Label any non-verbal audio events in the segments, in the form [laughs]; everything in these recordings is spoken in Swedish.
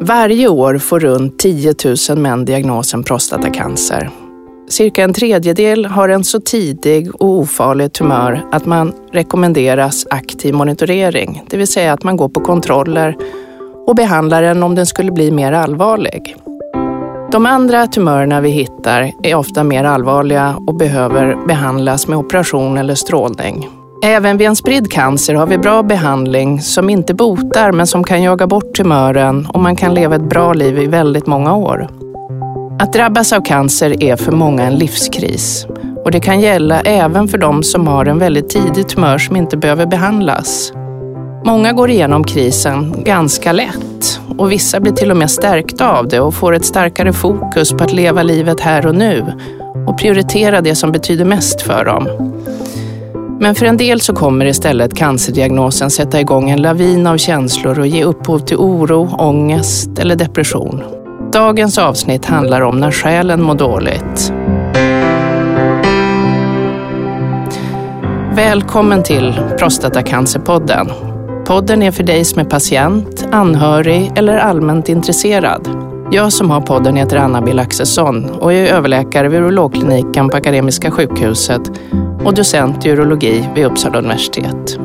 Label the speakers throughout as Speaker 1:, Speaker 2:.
Speaker 1: Varje år får runt 10 000 män diagnosen prostatacancer. Cirka en tredjedel har en så tidig och ofarlig tumör att man rekommenderas aktiv monitorering, det vill säga att man går på kontroller och behandlar den om den skulle bli mer allvarlig. De andra tumörerna vi hittar är ofta mer allvarliga och behöver behandlas med operation eller strålning. Även vid en spridd cancer har vi bra behandling som inte botar men som kan jaga bort tumören och man kan leva ett bra liv i väldigt många år. Att drabbas av cancer är för många en livskris och det kan gälla även för de som har en väldigt tidig tumör som inte behöver behandlas. Många går igenom krisen ganska lätt och vissa blir till och med stärkta av det och får ett starkare fokus på att leva livet här och nu och prioritera det som betyder mest för dem. Men för en del så kommer istället cancerdiagnosen sätta igång en lavin av känslor och ge upphov till oro, ångest eller depression. Dagens avsnitt handlar om när själen mår dåligt. Välkommen till Prostatacancerpodden. Podden är för dig som är patient, anhörig eller allmänt intresserad. Jag som har podden heter Anna-Bill Axelsson och är överläkare vid urologkliniken på Akademiska sjukhuset och docent i urologi vid Uppsala universitet.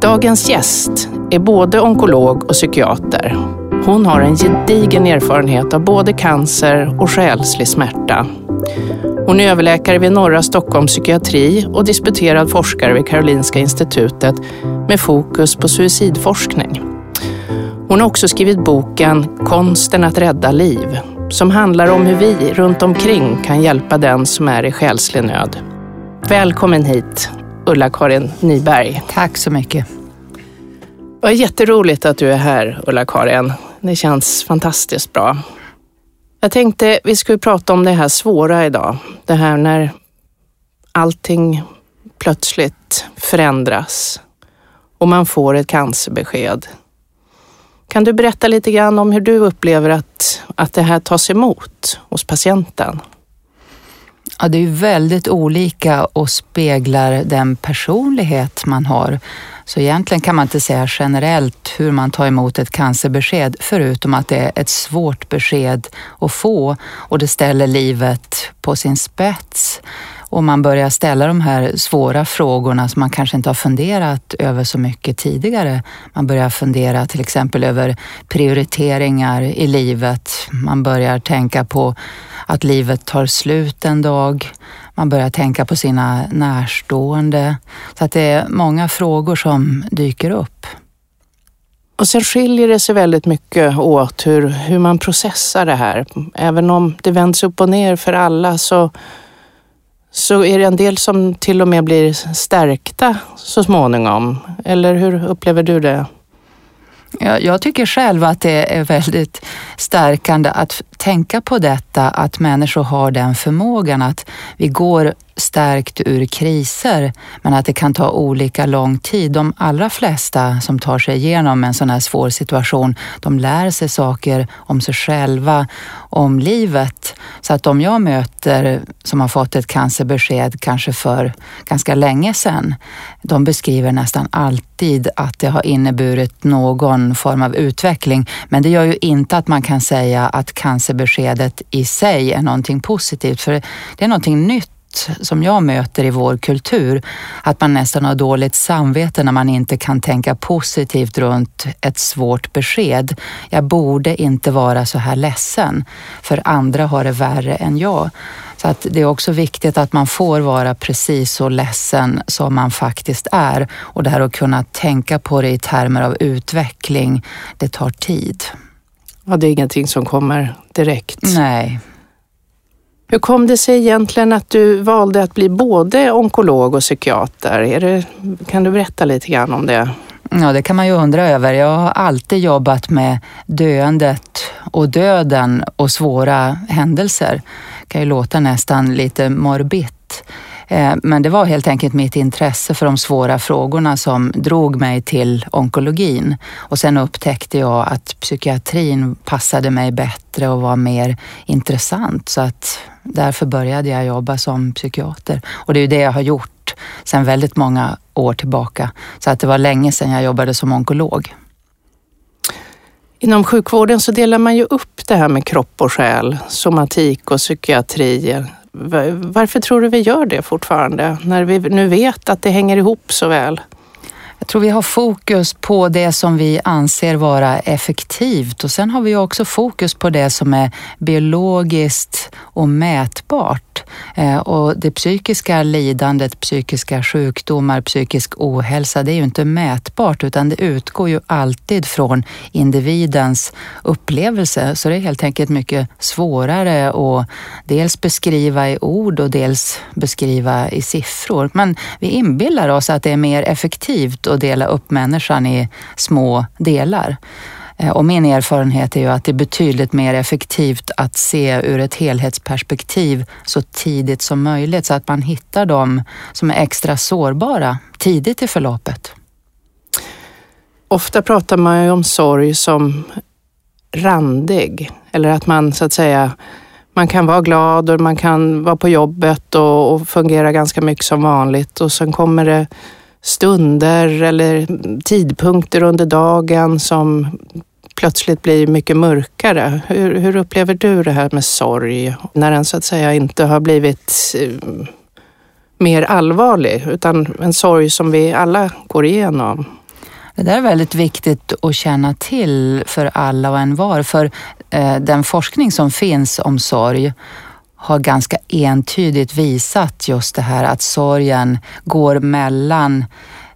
Speaker 1: Dagens gäst är både onkolog och psykiater. Hon har en gedigen erfarenhet av både cancer och själslig smärta. Hon är överläkare vid Norra Stockholms psykiatri och disputerad forskare vid Karolinska institutet med fokus på suicidforskning. Hon har också skrivit boken Konsten att rädda liv som handlar om hur vi runt omkring kan hjälpa den som är i själslig nöd. Välkommen hit, Ulla-Karin Nyberg.
Speaker 2: Tack så mycket.
Speaker 1: Var jätteroligt att du är här, Ulla-Karin. Det känns fantastiskt bra. Jag tänkte vi skulle prata om det här svåra idag. Det här när allting plötsligt förändras och man får ett cancerbesked. Kan du berätta lite grann om hur du upplever att, att det här tas emot hos patienten?
Speaker 2: Ja, det är väldigt olika och speglar den personlighet man har. Så egentligen kan man inte säga generellt hur man tar emot ett cancerbesked förutom att det är ett svårt besked att få och det ställer livet på sin spets och man börjar ställa de här svåra frågorna som man kanske inte har funderat över så mycket tidigare. Man börjar fundera till exempel över prioriteringar i livet. Man börjar tänka på att livet tar slut en dag. Man börjar tänka på sina närstående. Så att det är många frågor som dyker upp.
Speaker 1: Och sen skiljer det sig väldigt mycket åt hur, hur man processar det här. Även om det vänds upp och ner för alla så så är det en del som till och med blir stärkta så småningom. Eller hur upplever du det?
Speaker 2: Jag, jag tycker själv att det är väldigt stärkande att tänka på detta, att människor har den förmågan att vi går stärkt ur kriser, men att det kan ta olika lång tid. De allra flesta som tar sig igenom en sån här svår situation, de lär sig saker om sig själva, om livet. Så att de jag möter som har fått ett cancerbesked, kanske för ganska länge sedan, de beskriver nästan alltid att det har inneburit någon form av utveckling. Men det gör ju inte att man kan säga att cancerbeskedet i sig är någonting positivt, för det är någonting nytt som jag möter i vår kultur, att man nästan har dåligt samvete när man inte kan tänka positivt runt ett svårt besked. Jag borde inte vara så här ledsen, för andra har det värre än jag. Så att det är också viktigt att man får vara precis så ledsen som man faktiskt är. Och det här att kunna tänka på det i termer av utveckling, det tar tid.
Speaker 1: Ja, det är ingenting som kommer direkt.
Speaker 2: Nej.
Speaker 1: Hur kom det sig egentligen att du valde att bli både onkolog och psykiater? Är det, kan du berätta lite grann om det?
Speaker 2: Ja, det kan man ju undra över. Jag har alltid jobbat med döendet och döden och svåra händelser. Det kan ju låta nästan lite morbitt, eh, men det var helt enkelt mitt intresse för de svåra frågorna som drog mig till onkologin. Och sen upptäckte jag att psykiatrin passade mig bättre och var mer intressant. Så att därför började jag jobba som psykiater. Och det är ju det jag har gjort sedan väldigt många år tillbaka. Så att det var länge sedan jag jobbade som onkolog.
Speaker 1: Inom sjukvården så delar man ju upp det här med kropp och själ, somatik och psykiatri. Varför tror du vi gör det fortfarande, när vi nu vet att det hänger ihop så väl?
Speaker 2: Jag tror vi har fokus på det som vi anser vara effektivt och sen har vi också fokus på det som är biologiskt och mätbart. Eh, och det psykiska lidandet, psykiska sjukdomar, psykisk ohälsa, det är ju inte mätbart utan det utgår ju alltid från individens upplevelse. Så det är helt enkelt mycket svårare att dels beskriva i ord och dels beskriva i siffror. Men vi inbillar oss att det är mer effektivt att dela upp människan i små delar. Eh, och min erfarenhet är ju att det är betydligt mer effektivt att se ur ett helhetsperspektiv så tidigt som möjligt så att man hittar de som är extra sårbara tidigt i förloppet.
Speaker 1: Ofta pratar man ju om sorg som randig eller att man så att säga man kan vara glad och man kan vara på jobbet och, och fungera ganska mycket som vanligt och sen kommer det stunder eller tidpunkter under dagen som plötsligt blir mycket mörkare. Hur, hur, upplever du det här med sorg när den så att säga inte har blivit eh, mer allvarlig utan en sorg som vi alla går igenom?
Speaker 2: Det där är väldigt viktigt att känna till för alla och en var. För eh, den forskning som finns om sorg har ganska entydigt visat just det här att sorgen går mellan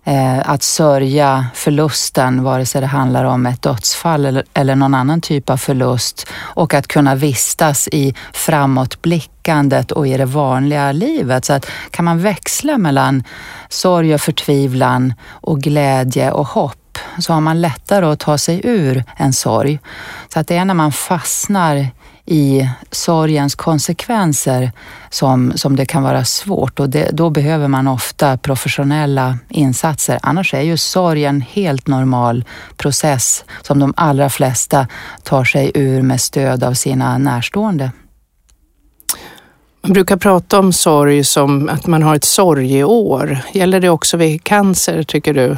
Speaker 2: eh, att sörja förlusten, vare sig det handlar om ett dödsfall eller, eller någon annan typ av förlust och att kunna vistas i framåtblickandet och i det vanliga livet. Så att kan man växla mellan sorg och förtvivlan och glädje och hopp så har man lättare att ta sig ur en sorg. Så att det är när man fastnar i sorgens konsekvenser som, som det kan vara svårt och det, då behöver man ofta professionella insatser. Annars är ju sorg en helt normal process som de allra flesta tar sig ur med stöd av sina närstående.
Speaker 1: Man brukar prata om sorg som att man har ett sorgeår. Gäller det också vid cancer tycker du?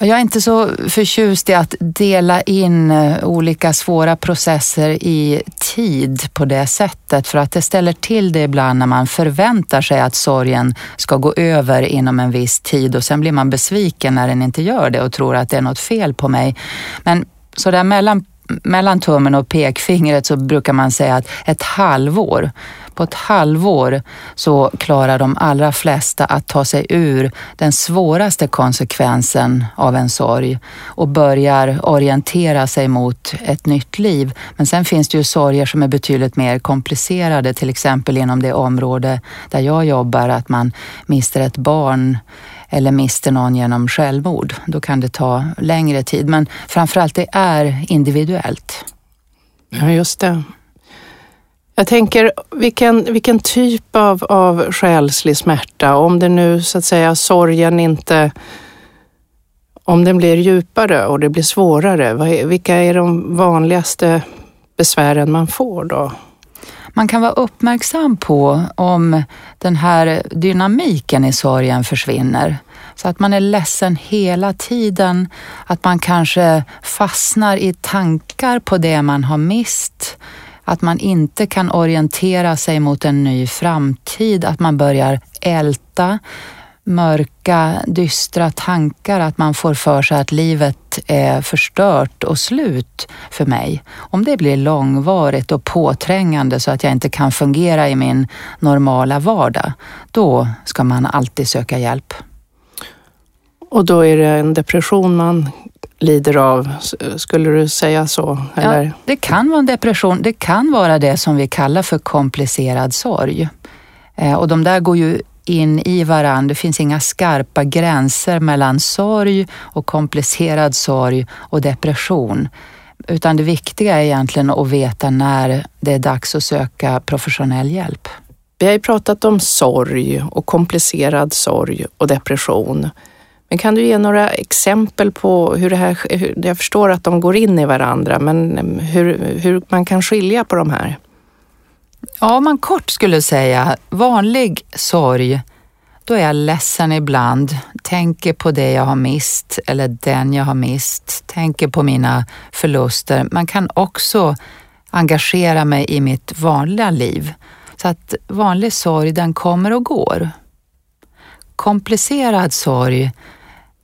Speaker 2: Jag är inte så förtjust i att dela in eh, olika svåra processer i tid på det sättet för att det ställer till det ibland när man förväntar sig att sorgen ska gå över inom en viss tid och sen blir man besviken när den inte gör det och tror att det är något fel på mig. Men sådär mellan mellan tummen och pekfingret så brukar man säga att ett halvår på ett halvår så klarar de allra flesta att ta sig ur den svåraste konsekvensen av en sorg och börjar orientera sig mot ett nytt liv. Men sen finns det ju sorger som är betydligt mer komplicerade, till exempel inom det område där jag jobbar, att man mister ett barn eller mister någon genom självmord. Då kan det ta längre tid, men framförallt det är individuellt.
Speaker 1: Ja, just det. Jag tänker, vilken, vilken typ av, av själslig smärta, om det nu så att säga sorgen inte, om den blir djupare och det blir svårare, vilka är de vanligaste besvären man får då?
Speaker 2: Man kan vara uppmärksam på om den här dynamiken i sorgen försvinner. Så att man är ledsen hela tiden, att man kanske fastnar i tankar på det man har mist att man inte kan orientera sig mot en ny framtid, att man börjar älta mörka, dystra tankar, att man får för sig att livet är förstört och slut för mig. Om det blir långvarigt och påträngande så att jag inte kan fungera i min normala vardag, då ska man alltid söka hjälp.
Speaker 1: Och då är det en depression man lider av. Skulle du säga så? Eller?
Speaker 2: Ja, det kan vara en depression. Det kan vara det som vi kallar för komplicerad sorg. Eh, och de där går ju in i varandra. Det finns inga skarpa gränser mellan sorg och komplicerad sorg och depression. Utan det viktiga är egentligen att veta när det är dags att söka professionell hjälp.
Speaker 1: Vi har ju pratat om sorg och komplicerad sorg och depression. Men kan du ge några exempel på hur det här, jag förstår att de går in i varandra, men mm, hur, hur man kan skilja på de här?
Speaker 2: Ja, om man kort skulle säga vanlig sorg, då är jag ledsen ibland, tänker på det jag har mist eller den jag har mist, tänker på mina förluster. Man kan också engagera mig i mitt vanliga liv. Så att vanlig sorg, den kommer och går. Komplicerad sorg,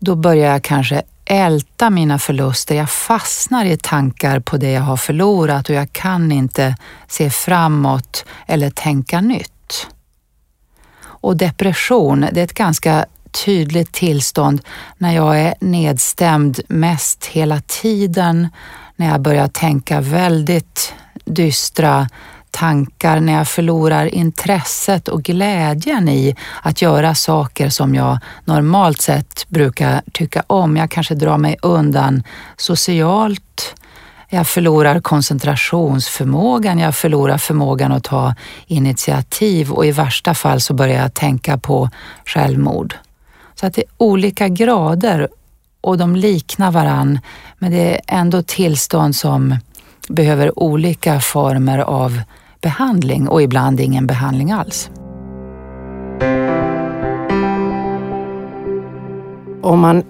Speaker 2: då börjar jag kanske älta mina förluster. Jag fastnar i tankar på det jag har förlorat och jag kan inte se framåt eller tänka nytt. Och depression, det är ett ganska tydligt tillstånd när jag är nedstämd mest hela tiden, när jag börjar tänka väldigt dystra tankar, när jag förlorar intresset och glädjen i att göra saker som jag normalt sett brukar tycka om. Jag kanske drar mig undan socialt, jag förlorar koncentrationsförmågan, jag förlorar förmågan att ta initiativ och i värsta fall så börjar jag tänka på självmord. Så att det är olika grader och de liknar varann, men det är ändå tillstånd som behöver olika former av behandling och ibland ingen behandling alls.
Speaker 1: Om man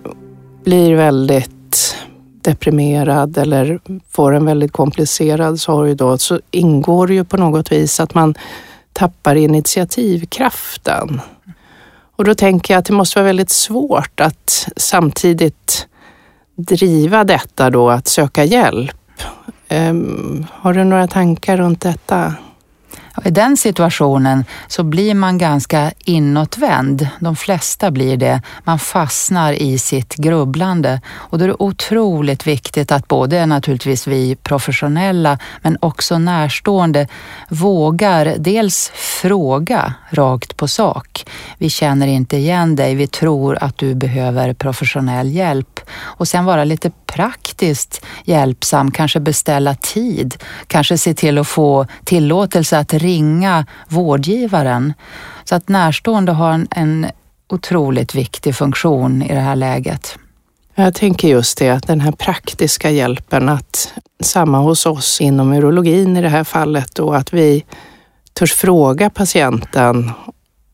Speaker 1: blir väldigt deprimerad eller får en väldigt komplicerad sorg då, så ingår det ju på något vis att man tappar initiativkraften. Och då tänker jag att det måste vara väldigt svårt att samtidigt driva detta då, att söka hjälp. Um, har du några tankar runt detta?
Speaker 2: I den situationen så blir man ganska inåtvänd. De flesta blir det. Man fastnar i sitt grubblande och då är det otroligt viktigt att både naturligtvis vi professionella men också närstående vågar dels fråga rakt på sak. Vi känner inte igen dig, vi tror att du behöver professionell hjälp och sen vara lite praktiskt hjälpsam, kanske beställa tid, kanske se till att få tillåtelse att ringa vårdgivaren. Så att närstående har en, en otroligt viktig funktion i det här läget.
Speaker 1: Jag tänker just det, att den här praktiska hjälpen, att samma hos oss inom urologin i det här fallet och att vi törs fråga patienten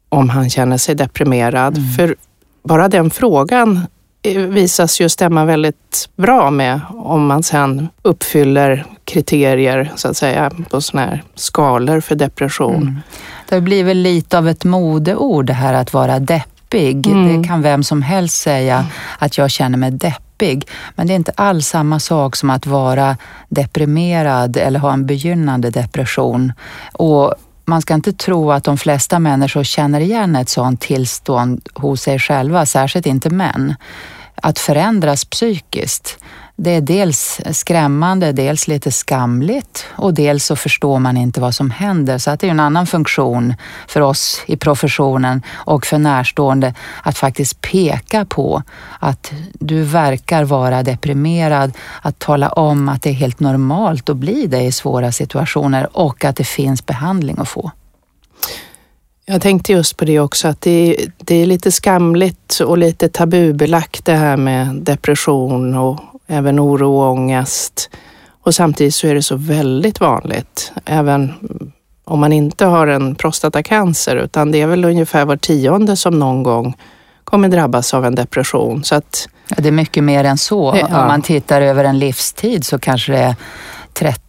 Speaker 1: om han känner sig deprimerad. Mm. För bara den frågan visas ju stämma väldigt bra med om man sen uppfyller kriterier så att säga på sådana här skalor för depression. Mm.
Speaker 2: Det blir väl lite av ett modeord det här att vara deppig. Mm. Det kan vem som helst säga att jag känner mig deppig. Men det är inte alls samma sak som att vara deprimerad eller ha en begynnande depression. Och man ska inte tro att de flesta människor känner igen ett sådant tillstånd hos sig själva, särskilt inte män. Att förändras psykiskt, det är dels skrämmande, dels lite skamligt och dels så förstår man inte vad som händer. Så att det är en annan funktion för oss i professionen och för närstående att faktiskt peka på att du verkar vara deprimerad, att tala om att det är helt normalt att bli det i svåra situationer och att det finns behandling att få.
Speaker 1: Jag tänkte just på det också, att det är, det är lite skamligt och lite tabubelagt det här med depression och även oro och ångest. Och samtidigt så är det så väldigt vanligt, även om man inte har en prostatacancer, utan det är väl ungefär var tionde som någon gång kommer drabbas av en depression. Så att,
Speaker 2: ja, det är mycket mer än så. Ja. Om man tittar över en livstid så kanske det är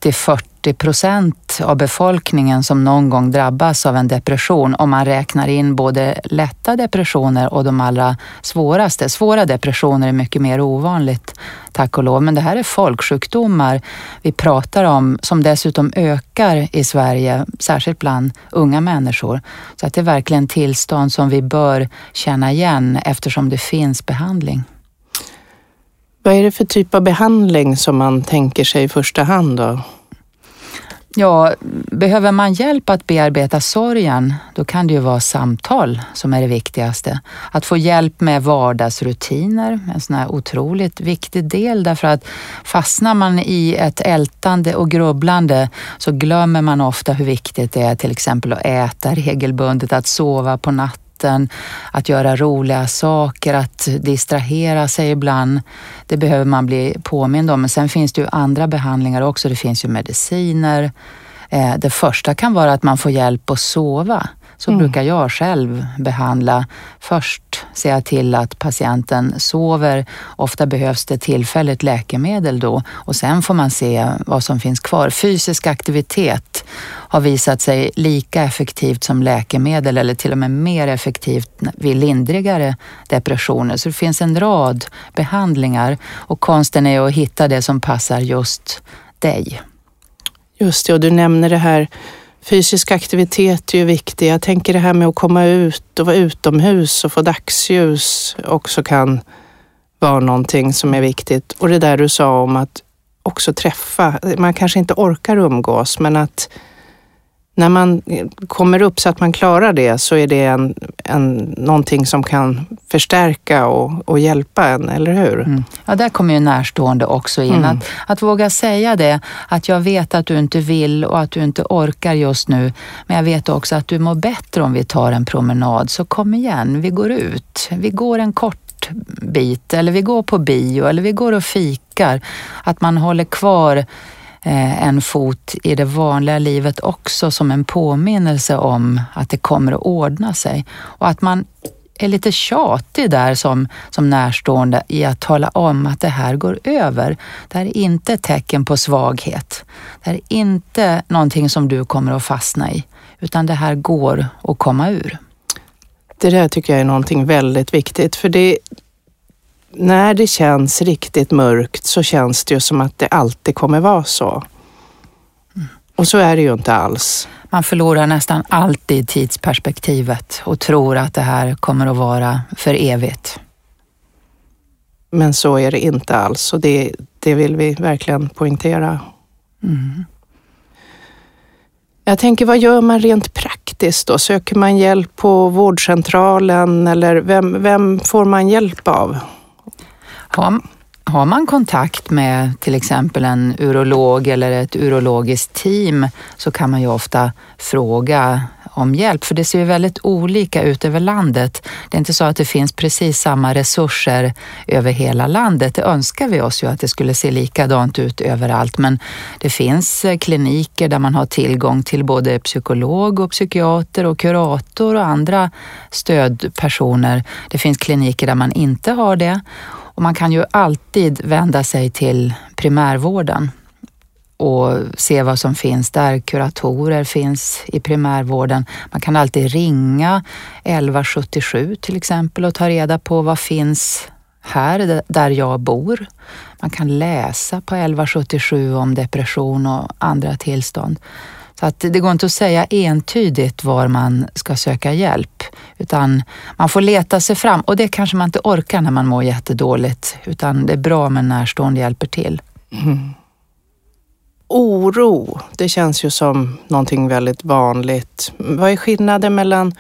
Speaker 2: 30-40 40 procent av befolkningen som någon gång drabbas av en depression om man räknar in både lätta depressioner och de allra svåraste. Svåra depressioner är mycket mer ovanligt, tack och lov. Men det här är folksjukdomar vi pratar om som dessutom ökar i Sverige, särskilt bland unga människor. Så att det är verkligen tillstånd som vi bör känna igen eftersom det finns behandling.
Speaker 1: Vad är det för typ av behandling som man tänker sig i första hand då?
Speaker 2: Ja, behöver man hjälp att bearbeta sorgen, då kan det ju vara samtal som är det viktigaste. Att få hjälp med vardagsrutiner, en sån här otroligt viktig del därför att fastnar man i ett ältande och grubblande så glömmer man ofta hur viktigt det är till exempel att äta regelbundet, att sova på natten idrotten, att göra roliga saker, att distrahera sig ibland. Det behöver man bli påmind om. Men sen finns det ju andra behandlingar också. Det finns ju mediciner. Eh, det första kan vara att man får hjälp att sova så mm. brukar jag själv behandla. Först jag till att patienten sover. Ofta behövs det tillfälligt läkemedel då och sen får man se vad som finns kvar. Fysisk aktivitet har visat sig lika effektivt som läkemedel eller till och med mer effektivt vid lindrigare depressioner. Så det finns en rad behandlingar och konsten är att hitta det som passar just dig.
Speaker 1: Just det, och du nämner det här Fysisk aktivitet är ju viktig. Jag tänker det här med att komma ut och vara utomhus och få dagsljus också kan vara någonting som är viktigt. Och det där du sa om att också träffa, man kanske inte orkar umgås men att när man kommer upp så att man klarar det så är det en, en, någonting som kan förstärka och, och hjälpa en, eller hur? Mm.
Speaker 2: Ja, där kommer ju närstående också in. Mm. Att, att våga säga det, att jag vet att du inte vill och att du inte orkar just nu, men jag vet också att du mår bättre om vi tar en promenad, så kom igen, vi går ut. Vi går en kort bit, eller vi går på bio, eller vi går och fikar. Att man håller kvar Eh, en fot i det vanliga livet också som en påminnelse om att det kommer att ordna sig. Och att man är lite tjatig där som, som närstående i att tala om att det här går över. Det här är inte ett tecken på svaghet. Det här är inte någonting som du kommer att fastna i, utan det här går att komma ur.
Speaker 1: Det där tycker jag är någonting väldigt viktigt, för det, när det känns riktigt mörkt så känns det ju som att det alltid kommer vara så. Och så är det ju inte alls.
Speaker 2: Man förlorar nästan alltid tidsperspektivet och tror att det här kommer att vara för evigt.
Speaker 1: Men så är det inte alls och det, det vill vi verkligen poängtera. Mm. Jag tänker, vad gör man rent praktiskt då? Söker man hjälp på vårdcentralen eller vem, vem får man hjälp av?
Speaker 2: Har, har man kontakt med till exempel en urolog eller ett urologiskt team så kan man ju ofta fråga om hjälp, för det ser ju väldigt olika ut över landet. Det är inte så att det finns precis samma resurser över hela landet. Det önskar vi oss ju att det skulle se likadant ut överallt, men det finns eh, kliniker där man har tillgång till både psykolog och psykiater och kurator och andra stödpersoner. Det finns kliniker där man inte har det och man kan ju alltid vända sig till primärvården och se vad som finns där. Kuratorer finns i primärvården. Man kan alltid ringa 1177 till exempel och ta reda på vad finns här där jag bor. Man kan läsa på 1177 om depression och andra tillstånd. Så att det går inte att säga entydigt var man ska söka hjälp, utan man får leta sig fram och det kanske man inte orkar när man mår jättedåligt, utan det är bra om en närstående hjälper till. Mm.
Speaker 1: Oro, det känns ju som någonting väldigt vanligt. Vad är skillnaden mellan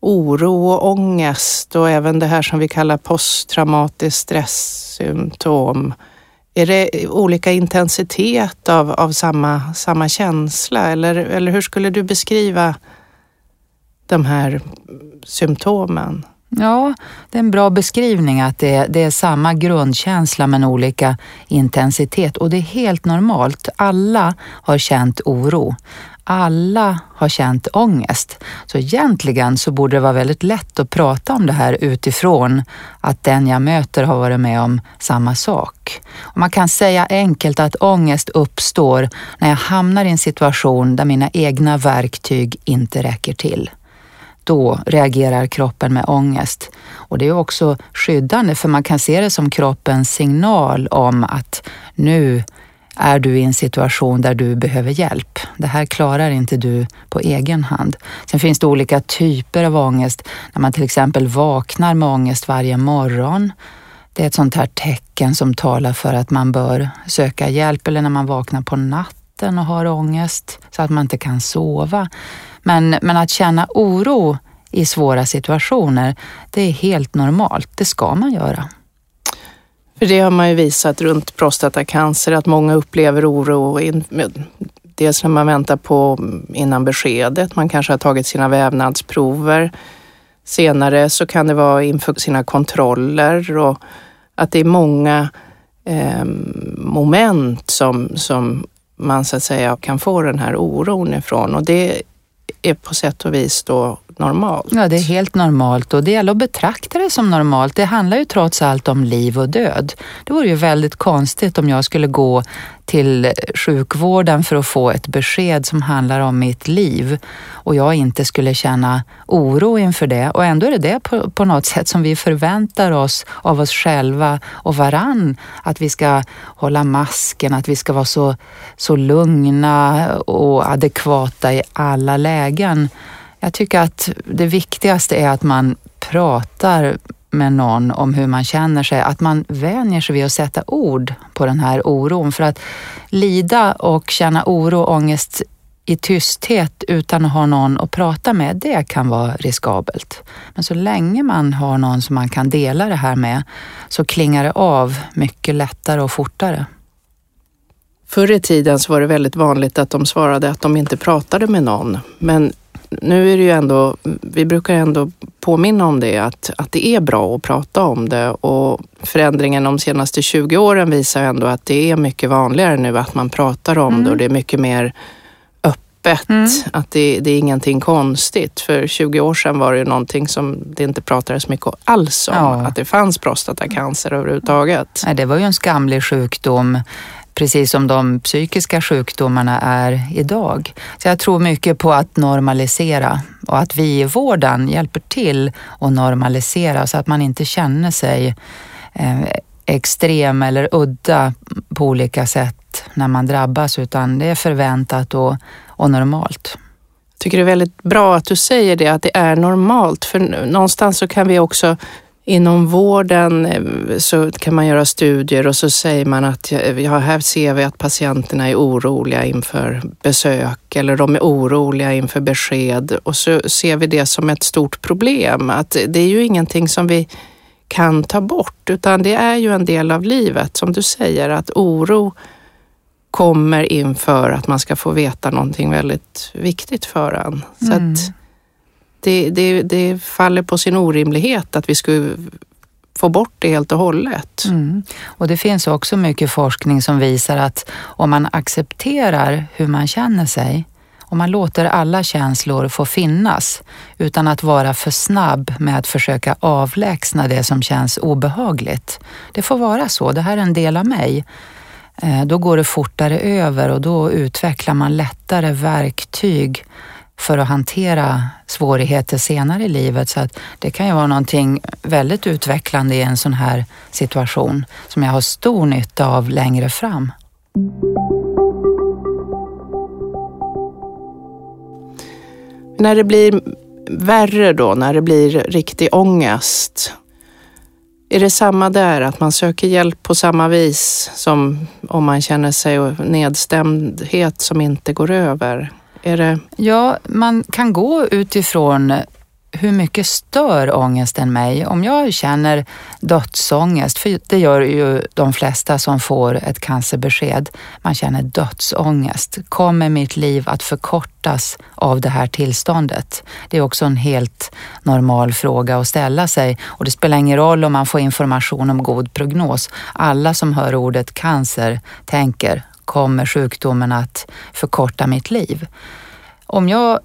Speaker 1: oro och ångest och även det här som vi kallar posttraumatiskt stresssymptom? Är det olika intensitet av, av samma, samma känsla eller, eller hur skulle du beskriva de här symptomen?
Speaker 2: Ja, det är en bra beskrivning att det, det är samma grundkänsla men olika intensitet och det är helt normalt. Alla har känt oro alla har känt ångest. Så egentligen så borde det vara väldigt lätt att prata om det här utifrån att den jag möter har varit med om samma sak. Och man kan säga enkelt att ångest uppstår när jag hamnar i en situation där mina egna verktyg inte räcker till. Då reagerar kroppen med ångest. Och det är också skyddande för man kan se det som kroppens signal om att nu är du i en situation där du behöver hjälp. Det här klarar inte du på egen hand. Sen finns det olika typer av ångest. När man till exempel vaknar med ångest varje morgon. Det är ett sånt här tecken som talar för att man bör söka hjälp. Eller när man vaknar på natten och har ångest så att man inte kan sova. Men, men att känna oro i svåra situationer, det är helt normalt. Det ska man göra.
Speaker 1: För det har man ju visat runt prostatacancer att många upplever oro. dels när man väntar på mm, innan beskedet, man kanske har tagit sina vävnadsprover. Senare så kan det vara inför sina kontroller och att det är många eh, moment som, som man så att säga kan få den här oron ifrån och det är på sätt och vis då normalt.
Speaker 2: Ja, det är helt normalt och det gäller att betrakta det som normalt. Det handlar ju trots allt om liv och död. Det vore ju väldigt konstigt om jag skulle gå till sjukvården för att få ett besked som handlar om mitt liv och jag inte skulle känna oro inför det. Och ändå är det det på, på något sätt som vi förväntar oss av oss själva och varann. Att vi ska hålla masken, att vi ska vara så, så lugna och adekvata i alla lägen. Jag tycker att det viktigaste är att man pratar med någon om hur man känner sig, att man vänjer sig vid att sätta ord på den här oron. För att lida och känna oro och ångest i tysthet utan att ha någon att prata med, det kan vara riskabelt. Men så länge man har någon som man kan dela det här med så klingar det av mycket lättare och fortare.
Speaker 1: Förr i tiden så var det väldigt vanligt att de svarade att de inte pratade med någon. Men nu är det ju ändå, vi brukar ändå påminna om det, att, att det är bra att prata om det och förändringen de senaste 20 åren visar ändå att det är mycket vanligare nu att man pratar om mm. det och det är mycket mer öppet. Mm. Att det, det, är ingenting konstigt. För 20 år sedan var det ju någonting som det inte pratades mycket alls om. Ja. Att det fanns prostatacancer överhuvudtaget.
Speaker 2: Nej, det var ju en skamlig sjukdom precis som de psykiska sjukdomarna är idag. Så jag tror mycket på att normalisera och att vi i vården hjälper till att normalisera så att man inte känner sig eh, extrem eller udda på olika sätt när man drabbas utan det är förväntat och, och normalt.
Speaker 1: Jag tycker det är väldigt bra att du säger det, att det är normalt. För någonstans så kan vi också Inom vården eh, så kan man göra studier och så säger man att ja, eh, här ser vi att patienterna är oroliga inför besök eller de är oroliga inför besked och så ser vi det som ett stort problem. Att det är ju ingenting som vi kan ta bort utan det är ju en del av livet. Som du säger att oro kommer inför att man ska få veta någonting väldigt viktigt för en. Så mm. att det, det, det faller på sin orimlighet att vi skulle få bort det helt och hållet.
Speaker 2: Mm. Och det finns också mycket forskning som visar att om man accepterar hur man känner sig, om man låter alla känslor få finnas utan att vara för snabb med att försöka avlägsna det som känns obehagligt. Det får vara så, det här är en del av mig. Eh, då går det fortare över och då utvecklar man lättare verktyg för att hantera svårigheter senare i livet. Så att det kan ju vara någonting väldigt utvecklande i en sån här situation som jag har stor nytta av längre fram.
Speaker 1: När det blir värre då, när det blir riktig ångest, är det samma där, att man söker hjälp på samma vis som om man känner sig nedstämdhet som inte går över? Är det...
Speaker 2: Ja, man kan gå utifrån hur mycket stör ångesten mig? Om jag känner dödsångest, för det gör ju de flesta som får ett cancerbesked, man känner dödsångest. Kommer mitt liv att förkortas av det här tillståndet? Det är också en helt normal fråga att ställa sig och det spelar ingen roll om man får information om god prognos. Alla som hör ordet cancer tänker kommer sjukdomen att förkorta mitt liv? Om jag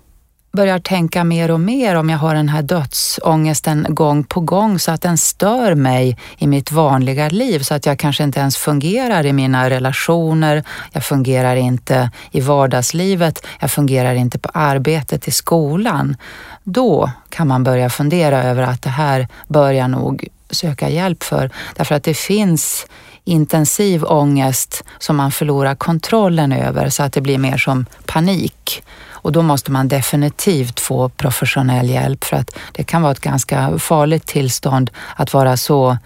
Speaker 2: börjar tänka mer och mer om jag har den här dödsångesten gång på gång så att den stör mig i mitt vanliga liv så att jag kanske inte ens fungerar i mina relationer, jag fungerar inte i vardagslivet, jag fungerar inte på arbetet i skolan. Då kan man börja fundera över att det här bör jag nog söka hjälp för. Därför att det finns intensiv ångest som man förlorar kontrollen över så att det blir mer som panik. Och då måste man definitivt få professionell hjälp för att det kan vara ett ganska farligt tillstånd att vara så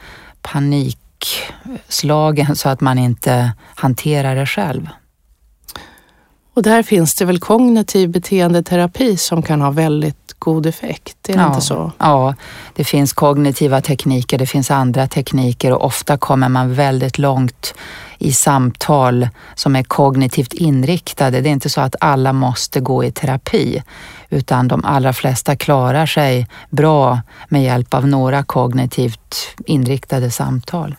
Speaker 2: panikslagen så att man inte hanterar det själv.
Speaker 1: Och där finns det väl kognitiv beteendeterapi som kan ha väldigt god effekt? Är det
Speaker 2: ja,
Speaker 1: inte så?
Speaker 2: Ja, det finns kognitiva tekniker, det finns andra tekniker och ofta kommer man väldigt långt i samtal som är kognitivt inriktade. Det är inte så att alla måste gå i terapi utan de allra flesta klarar sig bra med hjälp av några kognitivt inriktade samtal.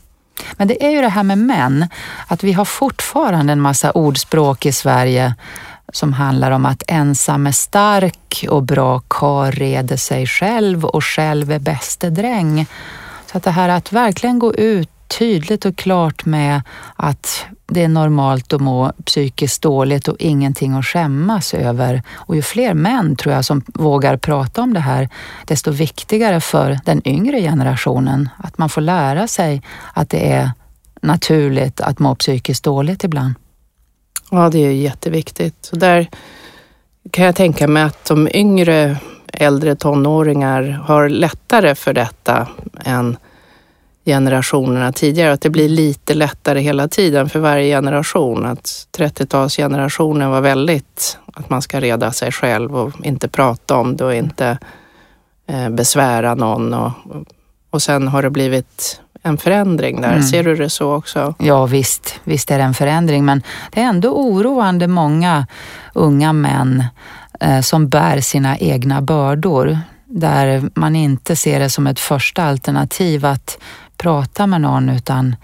Speaker 2: Men det är ju det här med män, att vi har fortfarande en massa ordspråk i Sverige som handlar om att ensam är stark och bra kar reder sig själv och själv är bäste dräng. Så att det här att verkligen gå ut tydligt och klart med att det är normalt att må psykiskt dåligt och ingenting att skämmas över. Och ju fler män tror jag som vågar prata om det här, desto viktigare för den yngre generationen att man får lära sig att det är naturligt att må psykiskt dåligt ibland.
Speaker 1: Ja, det är jätteviktigt. Så där kan jag tänka mig att de yngre, äldre tonåringar har lättare för detta än generationerna tidigare. Att det blir lite lättare hela tiden för varje generation. Att 30-talsgenerationen var väldigt att man ska reda sig själv och inte prata om det och inte eh, besvära någon. Och, och sen har det blivit en förändring där. Mm. Ser du det så också?
Speaker 2: Ja visst, visst är det en förändring men det är ändå oroande många unga män eh, som bär sina egna bördor där man inte ser det som ett första alternativ att prata med någon utan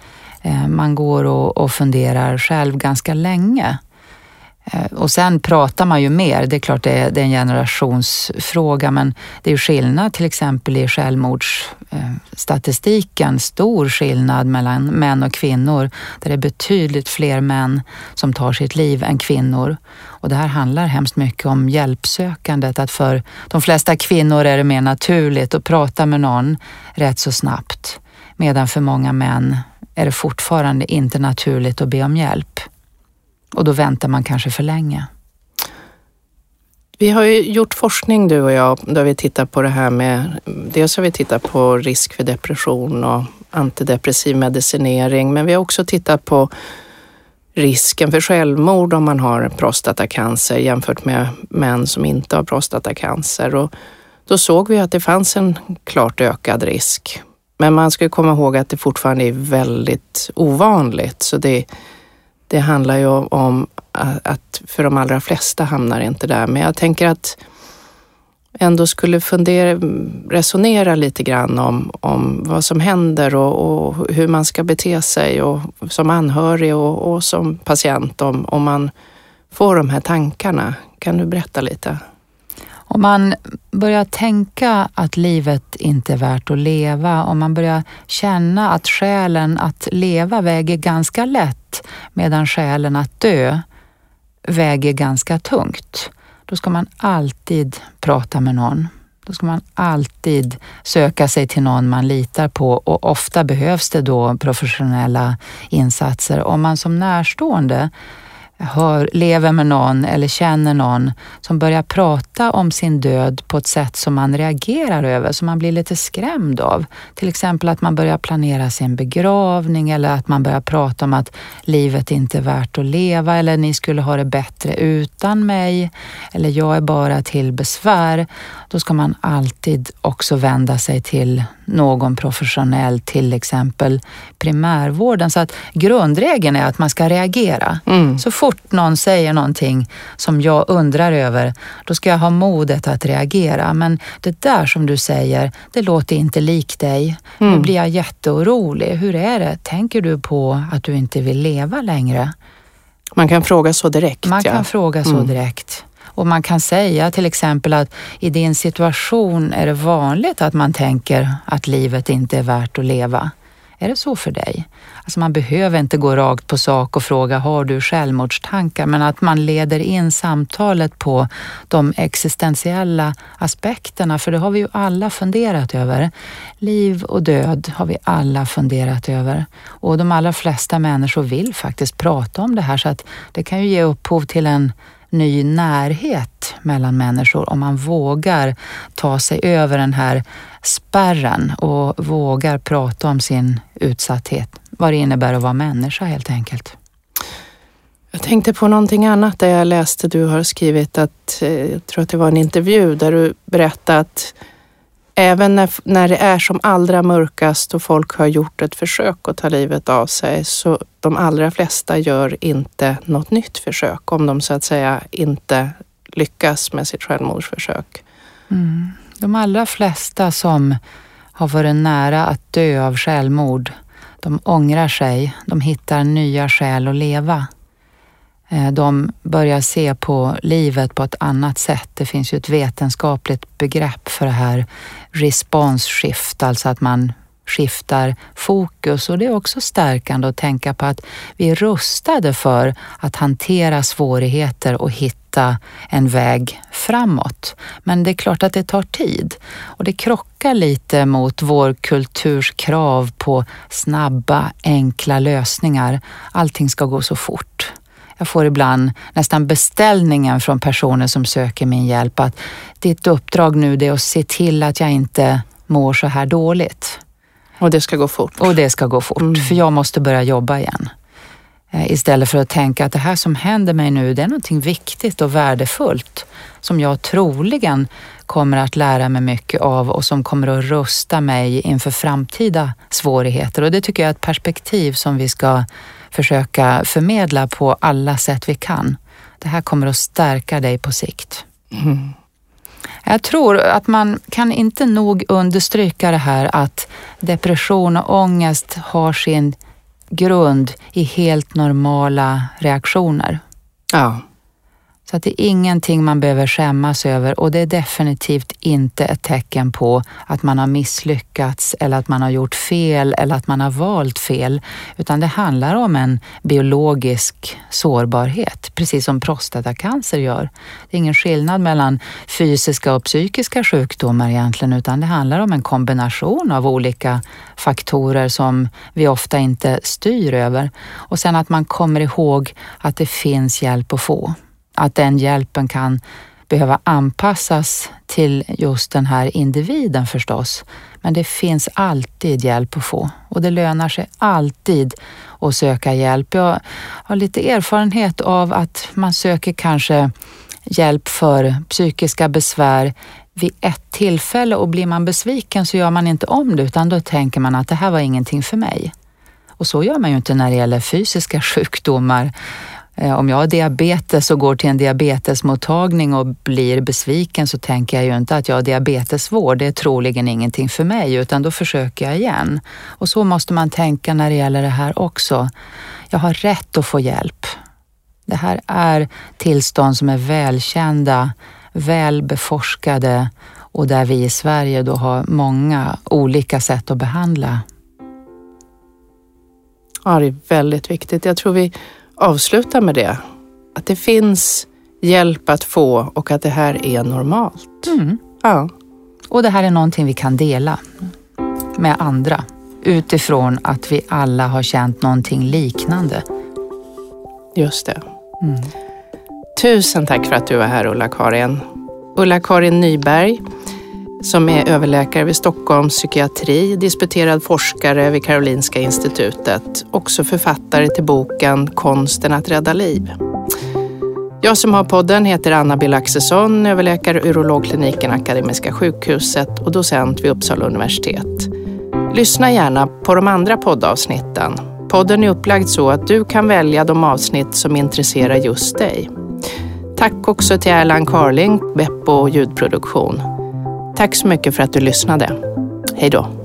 Speaker 2: eh, man går och, och funderar själv ganska länge. Eh, och sen pratar man ju mer, det är klart det är, det är en generationsfråga men det är ju skillnad till exempel i självmordsstatistiken, stor skillnad mellan män och kvinnor där det är betydligt fler män som tar sitt liv än kvinnor. Och det här handlar hemskt mycket om hjälpsökandet, att för de flesta kvinnor är det mer naturligt att prata med någon rätt så snabbt. Medan för många män är det fortfarande inte naturligt att be om hjälp. Och då väntar man kanske för länge.
Speaker 1: Vi har ju gjort forskning du och jag där vi tittar på det här med, dels har vi tittat på risk för depression och antidepressiv medicinering, men vi har också tittat på risken för självmord om man har prostatacancer jämfört med män som inte har prostatacancer. Och då såg vi att det fanns en klart ökad risk men man ska komma ihåg att det fortfarande är väldigt ovanligt. Så det, det handlar ju om att för de allra flesta hamnar inte där. Men jag tänker att ändå skulle fundera, resonera lite grann om, om vad som händer och, och hur man ska bete sig och, som anhörig och, och som patient om, om man får de här tankarna. Kan du berätta lite?
Speaker 2: Om man börjar tänka att livet inte är värt att leva, om man börjar känna att skälen att leva väger ganska lätt medan skälen att dö väger ganska tungt, då ska man alltid prata med någon. Då ska man alltid söka sig till någon man litar på och ofta behövs det då professionella insatser. Om man som närstående hör, lever med någon eller känner någon som börjar prata om sin död på ett sätt som man reagerar över, som man blir lite skrämd av. Till exempel att man börjar planera sin begravning eller att man börjar prata om att livet inte är värt att leva eller ni skulle ha det bättre utan mig eller jag är bara till besvär. Då ska man alltid också vända sig till någon professionell, till exempel primärvården. Så att grundregeln är att man ska reagera. Mm. Så fort någon säger någonting som jag undrar över, då ska jag ha modet att reagera. Men det där som du säger, det låter inte likt dig. Mm. Nu blir jag jätteorolig. Hur är det? Tänker du på att du inte vill leva längre?
Speaker 1: Man kan fråga så direkt.
Speaker 2: Man kan fråga så mm. direkt. Och man kan säga till exempel att i din situation är det vanligt att man tänker att livet inte är värt att leva. Är det så för dig? Alltså man behöver inte gå rakt på sak och fråga har du självmordstankar, men att man leder in samtalet på de existentiella aspekterna, för det har vi ju alla funderat över. Liv och död har vi alla funderat över och de allra flesta människor vill faktiskt prata om det här så att det kan ju ge upphov till en ny närhet mellan människor om man vågar ta sig över den här spärren och vågar prata om sin utsatthet. Vad det innebär att vara människa helt enkelt.
Speaker 1: Jag tänkte på någonting annat där jag läste, du har skrivit att, eh, jag tror att det var en intervju där du berättade att även när, när det är som allra mörkast och folk har gjort ett försök att ta livet av sig så de allra flesta gör inte något nytt försök om de så att säga inte lyckas med sitt självmordsförsök.
Speaker 2: Mm. De allra flesta som har varit nära att dö av självmord, de ångrar sig, de hittar nya skäl att leva. Eh, de börjar se på livet på ett annat sätt. Det finns ju ett vetenskapligt begrepp för det här response shift, alltså att man skiftar fokus och det är också stärkande att tänka på att vi är rustade för att hantera svårigheter och hitta en väg framåt. Men det är klart att det tar tid och det krockar lite mot vår kulturs krav på snabba, enkla lösningar. Allting ska gå så fort. Jag får ibland nästan beställningen från personer som söker min hjälp att ditt uppdrag nu är att se till att jag inte mår så här dåligt.
Speaker 1: Och det ska gå fort.
Speaker 2: Och det ska gå fort, mm. för jag måste börja jobba igen. Eh, istället för att tänka att det här som händer mig nu, det är någonting viktigt och värdefullt som jag troligen kommer att lära mig mycket av och som kommer att rusta mig inför framtida svårigheter. Och det tycker jag är ett perspektiv som vi ska försöka förmedla på alla sätt vi kan. Det här kommer att stärka dig på sikt. Mm. Jag tror att man kan inte nog understryka det här att depression och ångest har sin grund i helt normala reaktioner.
Speaker 1: Ja.
Speaker 2: Så att det är ingenting man behöver skämmas över och det är definitivt inte ett tecken på att man har misslyckats eller att man har gjort fel eller att man har valt fel. Utan det handlar om en biologisk sårbarhet, precis som prostatacancer gör. Det är ingen skillnad mellan fysiska och psykiska sjukdomar egentligen, utan det handlar om en kombination av olika faktorer som vi ofta inte styr över. Och sen att man kommer ihåg att det finns hjälp att få att den hjälpen kan behöva anpassas till just den här individen förstås. Men det finns alltid hjälp att få och det lönar sig alltid att söka hjälp. Jag har lite erfarenhet av att man söker kanske hjälp för psykiska besvär vid ett tillfälle och blir man besviken så gör man inte om det utan då tänker man att det här var ingenting för mig. Och så gör man ju inte när det gäller fysiska [laughs] sjukdomar. Eh, om jag har diabetes och går till en diabetesmottagning och blir besviken så tänker jag ju inte att jag har diabetesvård. Det är troligen ingenting för mig utan då försöker jag igen. Och så måste man tänka när det gäller det här också. Jag har rätt att få hjälp. Det här är tillstånd som är välkända, väl beforskade och där vi i Sverige då har många olika sätt att behandla.
Speaker 1: Ja, det är väldigt viktigt. Jag tror vi avsluta med det. Att det finns hjälp att få och att det här är normalt.
Speaker 2: Mm.
Speaker 1: Ja.
Speaker 2: Och det här är någonting vi kan dela med andra utifrån att vi alla har känt någonting liknande.
Speaker 1: Just det. Mm. Tusen tack för att du var här Ulla-Karin. Ulla-Karin Nyberg som är överläkare vid Stockholms psykiatri, disputerad forskare vid Karolinska institutet, också författare till boken Konsten att rädda liv. Jag som har podden heter Anna-Bill Axelsson, överläkare urologkliniken Akademiska sjukhuset och docent vid Uppsala universitet. Lyssna gärna på de andra poddavsnitten. Podden är upplagd så att du kan välja de avsnitt som intresserar just dig. Tack också till Erland Carling, Beppo ljudproduktion. Tack så mycket för att du lyssnade. Hej då.